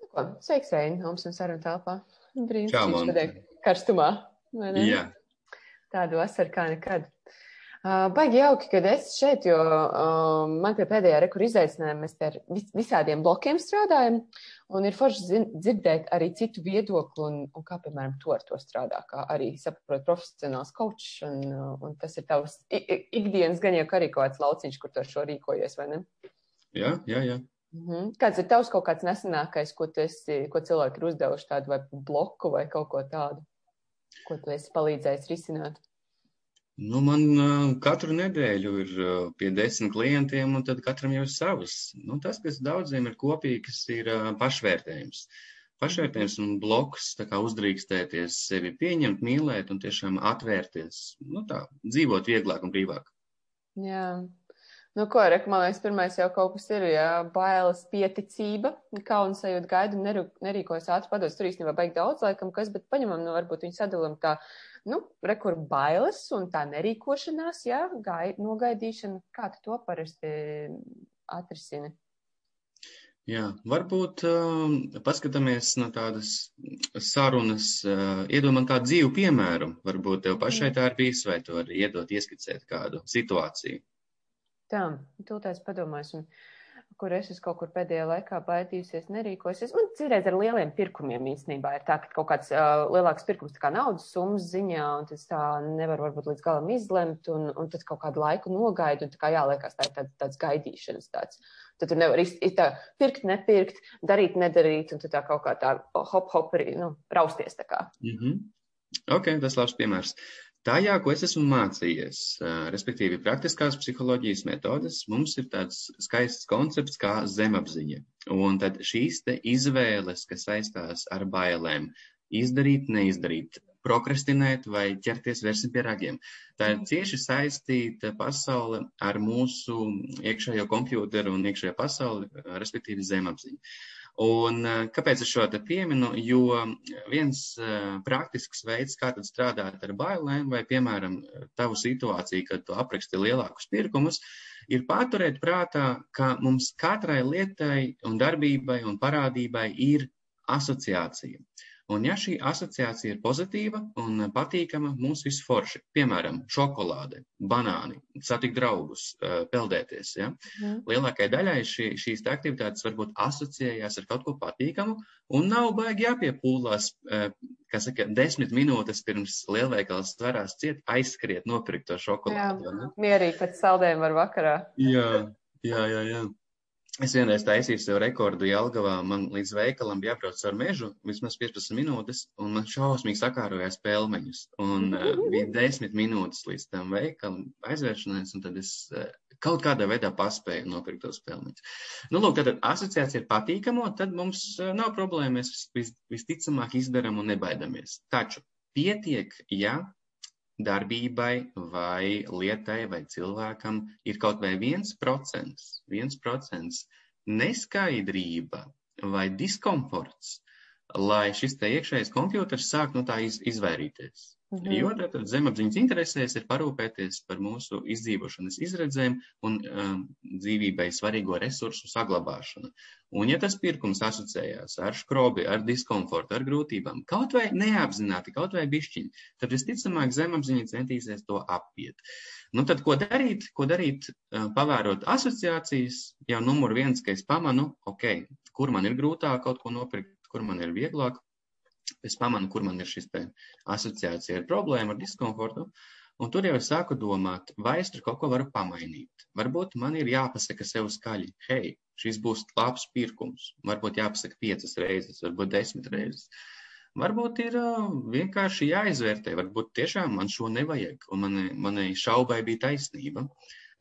Nu ko, sveiks, Reini, mums un sarunu telpā. Brīnišķīgi Čau, Monte. šodien karstumā. Jā, Tādu vasaru kā nekad. Uh, baigi jauki, kad es šeit, jo uh, man pie pēdējā rekura izaicinājuma mēs ar vis visādiem blokiem strādājam, un ir forši dzirdēt arī citu viedokli, un, un kā, piemēram, tu ar to strādā, kā arī saprot profesionāls kočs, un, un tas ir tavs ikdienas gan jau arī kaut kāds lauciņš, kur tu ar šo rīkojies, vai ne? jā, jā. jā. Mhm. Kāds ir tavs kaut kāds nesenākais, ko, esi, ko cilvēki ir uzdevuši tādu vai bloku vai kaut ko tādu, ko tu esi palīdzējis risināt? Nu, man uh, katru nedēļu ir uh, pie desmit klientiem, un tad katram jau ir savs. Nu, tas, kas daudziem ir kopīgs, ir uh, pašvērtējums. Pašvērtējums un bloks, tā kā uzdrīkstēties sevi pieņemt, mīlēt un tiešām atvērties. Nu, tā, dzīvot vieglāk un brīvāk. Jā. Nu, ko, Rek, man liekas, pirmais jau kaut kas ir, jā, bailes, pieticība, kauns sajūta gaidu, neru, nerīkojas ātri padodas. Tur īstenībā baigi daudz, laikam, kas, bet paņemam, nu, varbūt viņu sadalam tā, nu, rekur bailes un tā nerīkošanās, jā, gai, nogaidīšana. Kā tu to parasti atrisini? Jā, varbūt um, paskatāmies no tādas sarunas, uh, iedomājam kādu dzīvu piemēru. Varbūt tev pašai tā ir bijis, vai tu vari iedot, ieskicēt kādu situāciju. Tā, tūlēs padomāsim, kur es esmu kaut kur pēdējā laikā baidījusies, nerīkojusies. Man citreiz ar lieliem pirkumiem īstenībā ir tā, ka kaut kāds uh, lielāks pirkums tā kā naudas summas ziņā, un tas tā nevar varbūt līdz galam izlemt, un, un tad kaut kādu laiku nogaidu, un tā kā jāliekās tā ir tāds, gaidīšanas tāds. Tad tu nevari iz, iz tā pirkt, nepirkt, darīt, nedarīt, un tu tā kaut kā tā hop, hop, arī, nu, rausties tā kā. Mm -hmm. Ok, tas labs piemērs. Tajā, ko es esmu mācījies, respektīvi praktiskās psiholoģijas metodes, mums ir tāds skaists koncepts kā zemapziņa. Un tad šīs te izvēles, kas saistās ar bailēm, izdarīt, neizdarīt, prokrastinēt vai ķerties versi pie ragiem. Tā ir cieši saistīta pasaule ar mūsu iekšējo kompjūteru un iekšējo pasauli, respektīvi zemapziņu. Un ā, kāpēc es šo te pieminu? Jo viens ā, praktisks veids, kā tad strādāt ar bailēm, vai, piemēram, tavu situāciju, kad tu apraksti lielākus pirkumus, ir paturēt prātā, ka mums katrai lietai un darbībai un parādībai ir asociācija. Un ja šī asociācija ir pozitīva un patīkama, mums viss forši. Piemēram, šokolāde, banāni, satikt draugus, ā, peldēties. Ja? Mhm. Lielākajai daļai šī, šīs te aktivitātes varbūt asociējās ar kaut ko patīkamu un nav baigi jāpiepūlās, eh, kā saka, desmit minūtes pirms lielveikals varās ciet, aizskriet, nopirkt to Jā, šokolādi. ne? mierīgi pēc saldējuma var vakarā. Jā, jā, jā. jā. Es vienreiz taisīju sev rekordu Jelgavā. Man līdz veikalam bija jābrauc ar mežu vismaz 15 minūtes, un man šausmīgi sakārojās pelmeņus. Un uh, bija 10 minūtes līdz tam veikalam aizvēršanai, un tad es uh, kaut kādā veidā paspēju nopirkt tos pelmeņus. Nu, lūk, tad asociācija ir patīkamo, tad mums uh, nav problēma. Mēs vis, vis, visticamāk izdarām un nebaidamies. Taču pietiek, ja darbībai vai lietai vai cilvēkam ir kaut vai viens procents, viens procents neskaidrība vai diskomforts, lai šis te iekšējais kompjūters sāk no tā iz, izvairīties. Mhm. Jo tātad zemapziņas interesēs ir parūpēties par mūsu izdzīvošanas izredzēm un um, dzīvībai svarīgo resursu saglabāšanu. Un ja tas pirkums asociējās ar skrobi, ar diskomfortu, ar grūtībām, kaut vai neapzināti, kaut vai bišķiņi, tad visticamāk zemapziņa centīsies to apiet. Nu tad, ko darīt? Ko darīt, uh, pavērot asociācijas, jau numur viens, ka es pamanu, ok, kur man ir grūtāk kaut ko nopirkt, kur man ir vieglāk, es pamanu, kur man ir šis asociācija ar problēmu, ar diskomfortu, un tur jau es sāku domāt, vai es tur kaut ko varu pamainīt. Varbūt man ir jāpasaka sev skaļi, hei, šis būs labs pirkums. Varbūt jāpasaka piecas reizes, varbūt desmit reizes. Varbūt ir uh, vienkārši jāizvērtē, varbūt tiešām man šo nevajag, un manai, manai šaubai bija taisnība.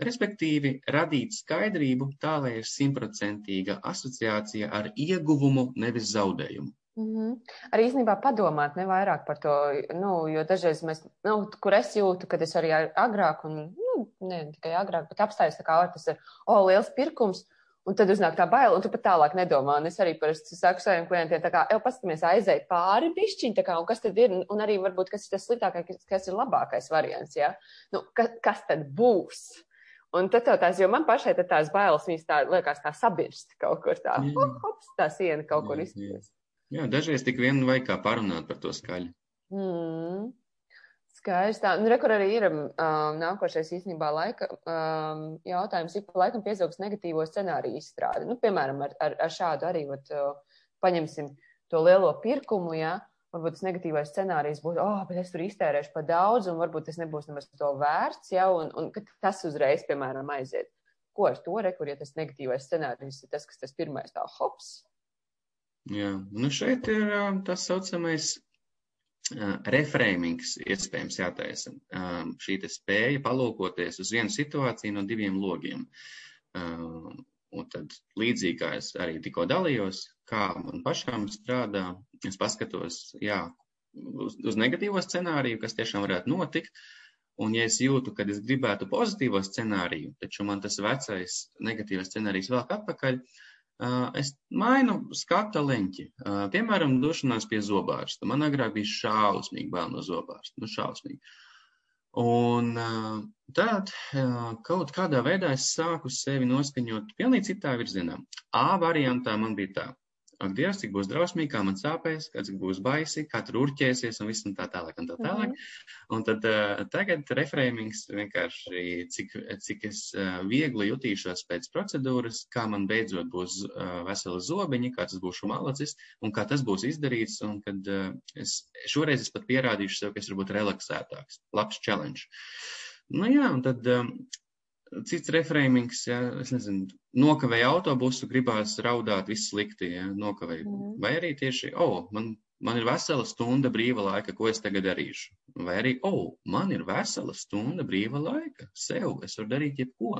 Respektīvi, radīt skaidrību tā, lai ir simtprocentīga asociācija ar ieguvumu, nevis zaudējumu. Mm -hmm. Arī īstenībā padomāt ne vairāk par to, nu, jo dažreiz mēs, nu, kur es jūtu, kad es arī agrāk, un, nu, ne tikai agrāk, bet apstājos tā kā, o, tas ir, o, liels pirkums, un tad uznāk tā baila, un tu pat tālāk nedomā, un es arī parasti saku saviem klientiem, tā kā, jau paskatāmies aizēj pāri bišķiņ, tā kā, un kas tad ir, un arī varbūt, kas ir tas sliktākais, kas ir labākais variants, jā, ja? nu, kas, kas tad būs? Un tad tev tās, jo man pašai tās bailes, viņas tā liekas tā sabirst kaut kur tā, hop, hops, tā siena kaut kur jā. izpildīs. Jā, dažreiz tik vien vajag kā parunāt par to skaļi. Mm. Skaidrs. Tā, nu, rekur arī ir um, nākošais īstenībā laika um, jautājums, ik pa laikam pieaugs negatīvo scenāriju izstrādi. Nu, piemēram, ar, ar, ar šādu arī, vat, uh, paņemsim to lielo pirkumu, jā, varbūt tas negatīvais scenārijs būtu, oh, bet es tur iztērēšu pa daudz, un varbūt tas nebūs nemaz to vērts, jā, un, un tas uzreiz, piemēram, aiziet. Ko ar to rekur, ja tas negatīvais scenārijs ir tas, kas tas pirmais tā hops? Jā, nu šeit ir tas saucamais ā, refrēmings iespējams jātaisa. Ā, Šī te spēja palūkoties uz vienu situāciju no diviem logiem. Ā, Un tad līdzīgi kā es arī tikko dalījos, kā man pašam strādā, es paskatos, jā, uz, uz negatīvo scenāriju, kas tiešām varētu notikt. Un, ja es jūtu, ka es gribētu pozitīvo scenāriju, taču man tas vecais negatīvais scenārijs vēl atpakaļ, Uh, es mainu skata leņķi. Piemēram, došanās pie zobārsta. Man agrāk bija šausmīgi bail no zobārsta. Nu, šausmīgi. Un tad kaut kādā veidā es sāku sevi noskaņot pilnīgi citā virzienā. A variantā man bija tā. Ak, Dievs, cik būs drausmīgi, kā man sāpēs, kā cik būs baisi, kā tur urķēsies un viss un tā tālāk un tā tālāk. Mm -hmm. Un tad uh, tagad refrēmings vienkārši, cik, cik es uh, viegli jutīšos pēc procedūras, kā man beidzot būs uh, vesela zobiņa, kā tas būšu malacis un kā tas būs izdarīts. Un kad uh, es šoreiz es pat pierādīšu sev, ka es varu būt relaksētāks. Labs challenge. Nu jā, un tad um, cits refrēmings, ja, es nezinu, nokavēju autobusu, gribās raudāt, viss slikti, ja, nokavēju. Mm. Vai arī tieši, o, oh, man, man ir vesela stunda brīva laika, ko es tagad darīšu. Vai arī, o, oh, man ir vesela stunda brīva laika, sev, es varu darīt jebko.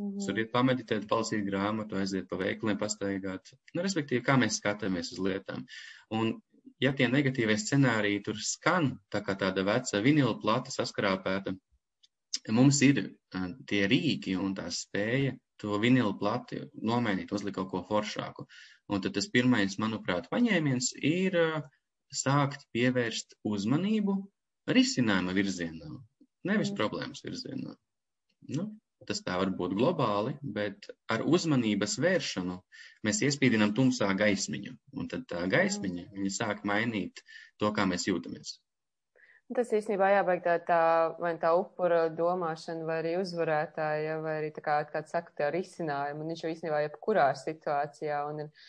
Mm. Es varu iet pameditēt, palasīt grāmatu, aiziet pa veikliem, pastaigāt. Nu, respektīvi, kā mēs skatāmies uz lietām. Un, ja tie negatīvie scenāriji tur skan, tā kā tāda veca vinila plata saskrāpēta, mums ir tie rīki un tā spēja to vinilu plati nomainīt, uzlikt kaut ko foršāku. Un tad tas pirmais, manuprāt, paņēmiens ir sākt pievērst uzmanību risinājuma virzienā, nevis mm. problēmas virzienā. Nu, tas tā var būt globāli, bet ar uzmanības vēršanu mēs iespīdinām tumsā gaismiņu, un tad tā gaismiņa, sāk mainīt to, kā mēs jūtamies. Tas īstenībā jābeig tā, tā vai tā upura domāšana, vai arī uzvarētāja, vai arī tā kā, kā saka, tā risinājumu. Un viņš jau īstenībā jebkurā situācijā, un ir